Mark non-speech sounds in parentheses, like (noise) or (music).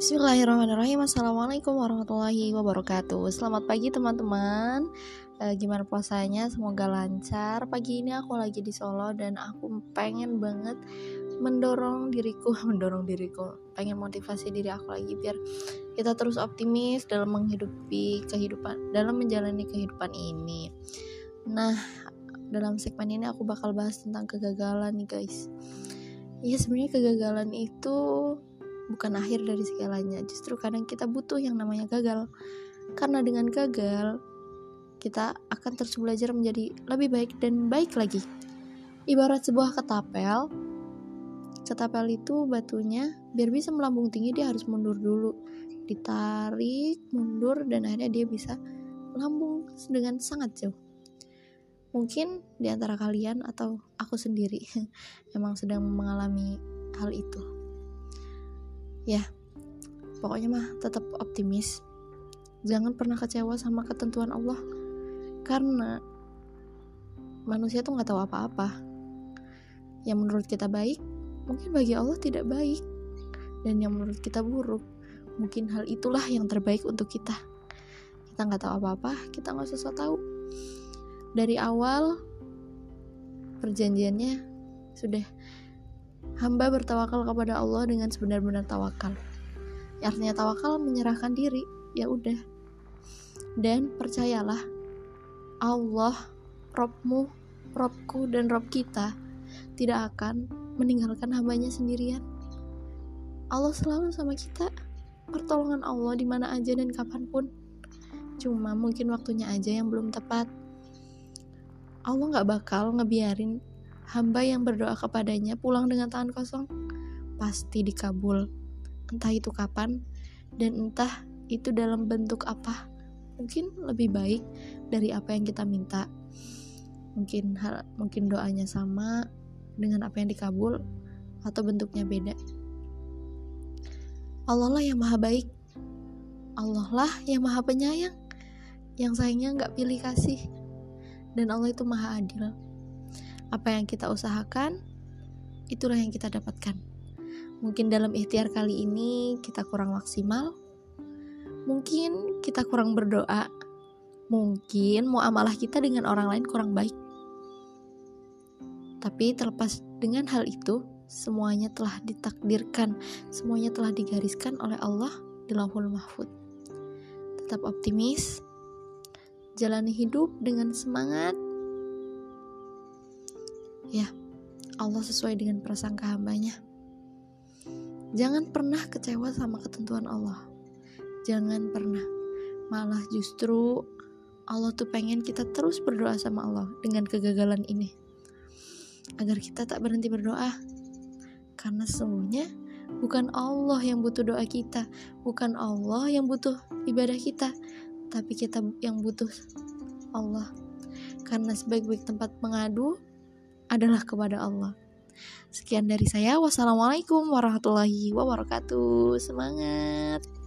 Bismillahirrahmanirrahim. Assalamualaikum warahmatullahi wabarakatuh. Selamat pagi teman-teman. E, Gimana puasanya? Semoga lancar. Pagi ini aku lagi di Solo Dan aku pengen banget Mendorong diriku (laughs) Mendorong diriku. Pengen motivasi diri aku lagi Biar kita terus optimis Dalam menghidupi kehidupan Dalam menjalani kehidupan ini. Nah dalam segmen ini aku bakal bahas tentang kegagalan nih guys. Ya sebenarnya kegagalan itu bukan akhir dari segalanya. Justru kadang kita butuh yang namanya gagal. Karena dengan gagal, kita akan terus belajar menjadi lebih baik dan baik lagi. Ibarat sebuah ketapel, ketapel itu batunya biar bisa melambung tinggi dia harus mundur dulu. Ditarik, mundur dan akhirnya dia bisa melambung dengan sangat jauh. Mungkin di antara kalian atau aku sendiri (laughs) emang sedang mengalami hal itu ya pokoknya mah tetap optimis. Jangan pernah kecewa sama ketentuan Allah. Karena manusia tuh nggak tahu apa-apa. Yang menurut kita baik mungkin bagi Allah tidak baik. Dan yang menurut kita buruk mungkin hal itulah yang terbaik untuk kita. Kita nggak tahu apa-apa kita nggak usah tahu. Dari awal perjanjiannya sudah Hamba bertawakal kepada Allah dengan sebenar-benar tawakal. Artinya tawakal menyerahkan diri, ya udah. Dan percayalah, Allah, Robmu, Robku, dan Rob kita tidak akan meninggalkan hambanya sendirian. Allah selalu sama kita. Pertolongan Allah di mana aja dan kapan pun. Cuma mungkin waktunya aja yang belum tepat. Allah nggak bakal ngebiarin hamba yang berdoa kepadanya pulang dengan tangan kosong. Pasti dikabul. Entah itu kapan dan entah itu dalam bentuk apa. Mungkin lebih baik dari apa yang kita minta. Mungkin hal mungkin doanya sama dengan apa yang dikabul atau bentuknya beda. Allah lah yang maha baik. Allah lah yang maha penyayang yang sayangnya nggak pilih kasih. Dan Allah itu maha adil apa yang kita usahakan, itulah yang kita dapatkan. Mungkin dalam ikhtiar kali ini kita kurang maksimal, mungkin kita kurang berdoa, mungkin muamalah kita dengan orang lain kurang baik. Tapi terlepas dengan hal itu, semuanya telah ditakdirkan, semuanya telah digariskan oleh Allah di Lauhul Mahfud. Tetap optimis, jalani hidup dengan semangat Ya, Allah sesuai dengan prasangka hambanya. Jangan pernah kecewa sama ketentuan Allah. Jangan pernah. Malah justru Allah tuh pengen kita terus berdoa sama Allah dengan kegagalan ini. Agar kita tak berhenti berdoa. Karena sesungguhnya bukan Allah yang butuh doa kita, bukan Allah yang butuh ibadah kita, tapi kita yang butuh Allah. Karena sebaik-baik tempat mengadu adalah kepada Allah. Sekian dari saya. Wassalamualaikum warahmatullahi wabarakatuh. Semangat!